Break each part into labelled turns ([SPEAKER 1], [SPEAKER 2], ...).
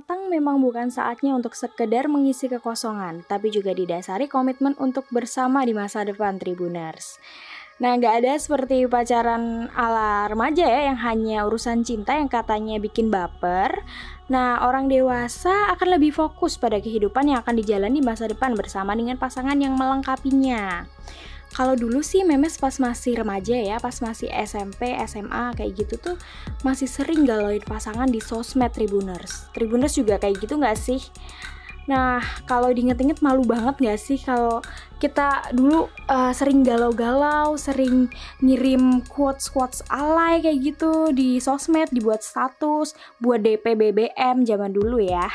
[SPEAKER 1] matang memang bukan saatnya untuk sekedar mengisi kekosongan, tapi juga didasari komitmen untuk bersama di masa depan Tribuners. Nah, nggak ada seperti pacaran ala remaja ya, yang hanya urusan cinta yang katanya bikin baper. Nah, orang dewasa akan lebih fokus pada kehidupan yang akan dijalani di masa depan bersama dengan pasangan yang melengkapinya. Kalau dulu sih memes pas masih remaja ya, pas masih SMP, SMA kayak gitu tuh masih sering galauin pasangan di sosmed Tribuners. Tribuners juga kayak gitu nggak sih? Nah, kalau diinget-inget malu banget gak sih kalau kita dulu uh, sering galau-galau, sering ngirim quotes-quotes alay kayak gitu di sosmed, dibuat status, buat DP BBM zaman dulu ya.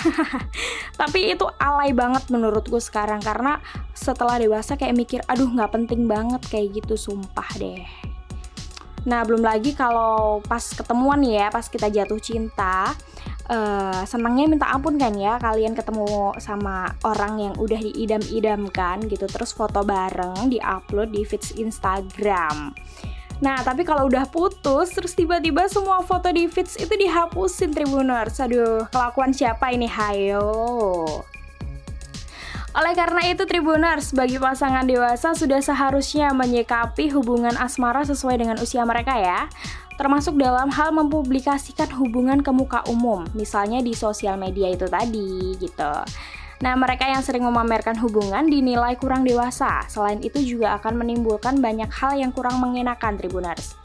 [SPEAKER 1] Tapi itu alay banget menurutku sekarang karena setelah dewasa kayak mikir, aduh nggak penting banget kayak gitu, sumpah deh. Nah, belum lagi kalau pas ketemuan ya, pas kita jatuh cinta, uh, senangnya minta ampun kan ya kalian ketemu sama orang yang udah diidam-idamkan gitu terus foto bareng diupload di feeds Instagram Nah, tapi kalau udah putus, terus tiba-tiba semua foto di feeds itu dihapusin Tribuners. Aduh, kelakuan siapa ini? Hayo. Oleh karena itu Tribuners, bagi pasangan dewasa sudah seharusnya menyikapi hubungan asmara sesuai dengan usia mereka ya termasuk dalam hal mempublikasikan hubungan ke muka umum, misalnya di sosial media itu tadi gitu. Nah, mereka yang sering memamerkan hubungan dinilai kurang dewasa. Selain itu juga akan menimbulkan banyak hal yang kurang mengenakan Tribuners.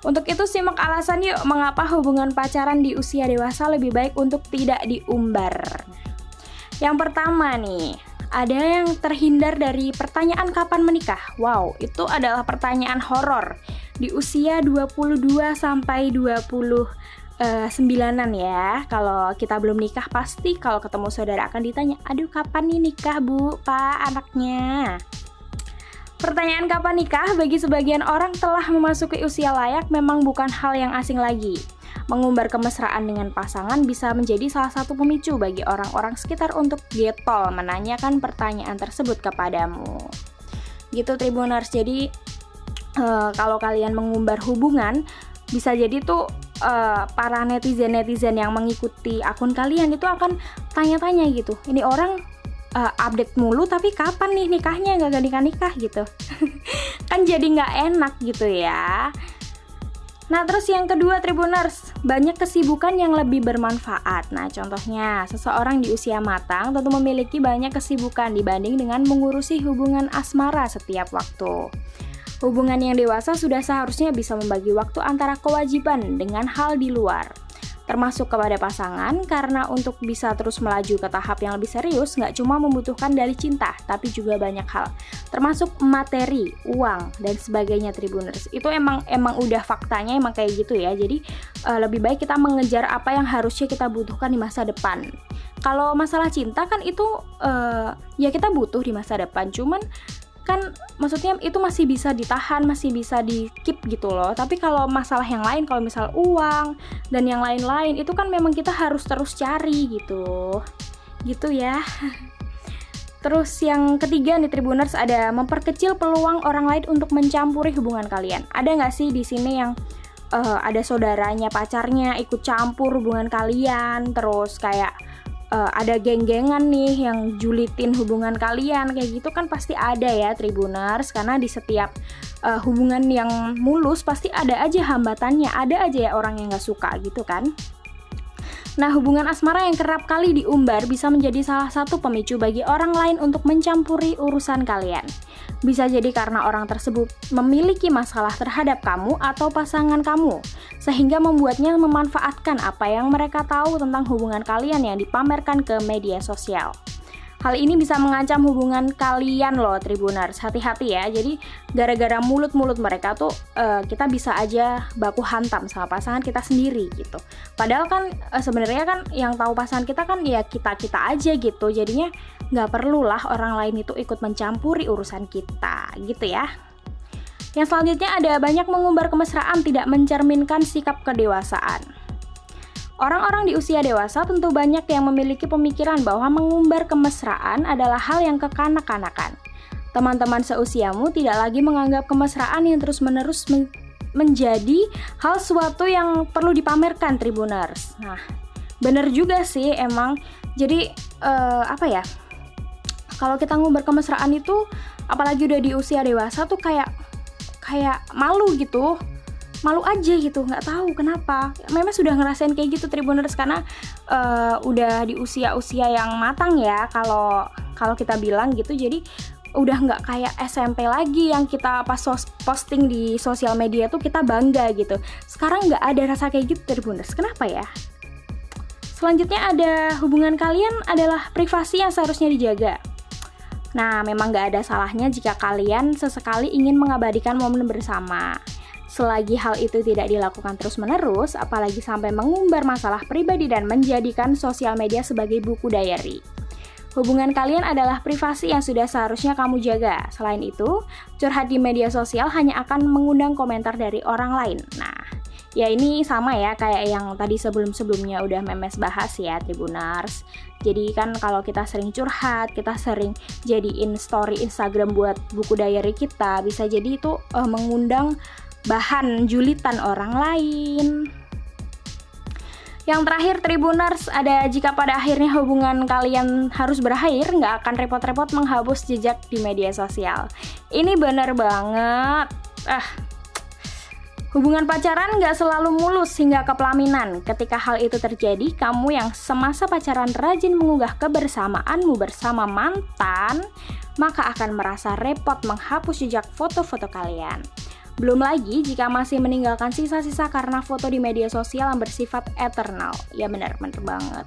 [SPEAKER 1] Untuk itu simak alasan yuk mengapa hubungan pacaran di usia dewasa lebih baik untuk tidak diumbar. Yang pertama nih, ada yang terhindar dari pertanyaan kapan menikah. Wow, itu adalah pertanyaan horor. Di usia 22 sampai 20 uh, sembilanan ya. Kalau kita belum nikah pasti kalau ketemu saudara akan ditanya Aduh kapan nih nikah bu, pak, anaknya? Pertanyaan kapan nikah bagi sebagian orang telah memasuki usia layak memang bukan hal yang asing lagi Mengumbar kemesraan dengan pasangan bisa menjadi salah satu pemicu bagi orang-orang sekitar untuk getol menanyakan pertanyaan tersebut kepadamu. Gitu Tribuners, jadi uh, kalau kalian mengumbar hubungan bisa jadi tuh uh, para netizen netizen yang mengikuti akun kalian itu akan tanya-tanya gitu ini orang uh, update mulu tapi kapan nih nikahnya? Nggak nikah nikah gitu. Kan jadi nggak enak gitu ya Nah terus yang kedua Tribuners, banyak kesibukan yang lebih bermanfaat. Nah contohnya, seseorang di usia matang tentu memiliki banyak kesibukan dibanding dengan mengurusi hubungan asmara setiap waktu. Hubungan yang dewasa sudah seharusnya bisa membagi waktu antara kewajiban dengan hal di luar, termasuk kepada pasangan, karena untuk bisa terus melaju ke tahap yang lebih serius, nggak cuma membutuhkan dari cinta, tapi juga banyak hal, termasuk materi, uang, dan sebagainya Tribuners. Itu emang emang udah faktanya emang kayak gitu ya. Jadi uh, lebih baik kita mengejar apa yang harusnya kita butuhkan di masa depan. Kalau masalah cinta kan itu uh, ya kita butuh di masa depan, cuman kan maksudnya itu masih bisa ditahan masih bisa di keep gitu loh. Tapi kalau masalah yang lain kalau misal uang dan yang lain-lain itu kan memang kita harus terus cari gitu. Gitu ya. Terus yang ketiga nih Tribuners ada memperkecil peluang orang lain untuk mencampuri hubungan kalian. Ada nggak sih di sini yang uh, ada saudaranya, pacarnya ikut campur hubungan kalian, terus kayak uh, ada geng-gengan nih yang julitin hubungan kalian kayak gitu kan pasti ada ya Tribuners karena di setiap uh, hubungan yang mulus pasti ada aja hambatannya ada aja ya orang yang nggak suka gitu kan Nah, hubungan asmara yang kerap kali diumbar bisa menjadi salah satu pemicu bagi orang lain untuk mencampuri urusan kalian. Bisa jadi karena orang tersebut memiliki masalah terhadap kamu atau pasangan kamu, sehingga membuatnya memanfaatkan apa yang mereka tahu tentang hubungan kalian yang dipamerkan ke media sosial. Hal ini bisa mengancam hubungan kalian loh Tribuners. Hati-hati ya. Jadi gara-gara mulut-mulut mereka tuh uh, kita bisa aja baku hantam sama pasangan kita sendiri gitu. Padahal kan uh, sebenarnya kan yang tahu pasangan kita kan ya kita-kita aja gitu. Jadinya nggak perlulah orang lain itu ikut mencampuri urusan kita gitu ya. Yang selanjutnya ada banyak mengumbar kemesraan tidak mencerminkan sikap kedewasaan. Orang-orang di usia dewasa tentu banyak yang memiliki pemikiran bahwa mengumbar kemesraan adalah hal yang kekanak-kanakan. Teman-teman seusiamu tidak lagi menganggap kemesraan yang terus-menerus men menjadi hal suatu yang perlu dipamerkan Tribuners. Nah, bener juga sih emang jadi uh, apa ya kalau kita ngumbar kemesraan itu apalagi udah di usia dewasa tuh kayak kayak malu gitu malu aja gitu nggak tahu kenapa. Memang sudah ngerasain kayak gitu Tribuners karena uh, udah di usia-usia yang matang ya kalau kalau kita bilang gitu. Jadi udah nggak kayak SMP lagi yang kita pas posting di sosial media tuh kita bangga gitu. Sekarang nggak ada rasa kayak gitu Tribuners. Kenapa ya? Selanjutnya ada hubungan kalian adalah privasi yang seharusnya dijaga. Nah, memang gak ada salahnya jika kalian sesekali ingin mengabadikan momen bersama. Selagi hal itu tidak dilakukan terus-menerus, apalagi sampai mengumbar masalah pribadi dan menjadikan sosial media sebagai buku diary. Hubungan kalian adalah privasi yang sudah seharusnya kamu jaga. Selain itu, curhat di media sosial hanya akan mengundang komentar dari orang lain. Nah, ya ini sama ya kayak yang tadi sebelum-sebelumnya udah memes bahas ya Tribunars. Jadi kan kalau kita sering curhat, kita sering jadiin story Instagram buat buku diary kita, bisa jadi itu uh, mengundang bahan julitan orang lain. Yang terakhir Tribuners ada jika pada akhirnya hubungan kalian harus berakhir nggak akan repot-repot menghapus jejak di media sosial. Ini bener banget. Ah, Hubungan pacaran nggak selalu mulus hingga ke pelaminan. Ketika hal itu terjadi, kamu yang semasa pacaran rajin mengunggah kebersamaanmu bersama mantan, maka akan merasa repot menghapus jejak foto-foto kalian. Belum lagi jika masih meninggalkan sisa-sisa karena foto di media sosial yang bersifat eternal. Ya benar, benar banget.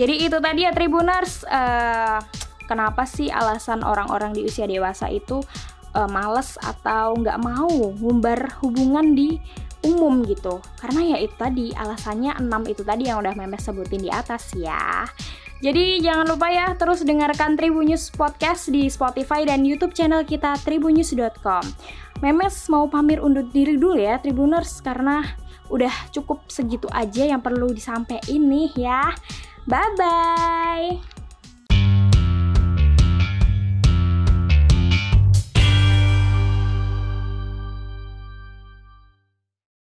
[SPEAKER 1] Jadi itu tadi ya Tribuners, uh, kenapa sih alasan orang-orang di usia dewasa itu uh, males atau nggak mau ngumbar hubungan di umum gitu karena ya itu tadi alasannya 6 itu tadi yang udah memes sebutin di atas ya jadi jangan lupa ya terus dengarkan Tribunnews Podcast di Spotify dan YouTube channel kita tribunnews.com. Memes mau pamir undur diri dulu ya Tribuners karena udah cukup segitu aja yang perlu disampaikan nih ya. Bye bye.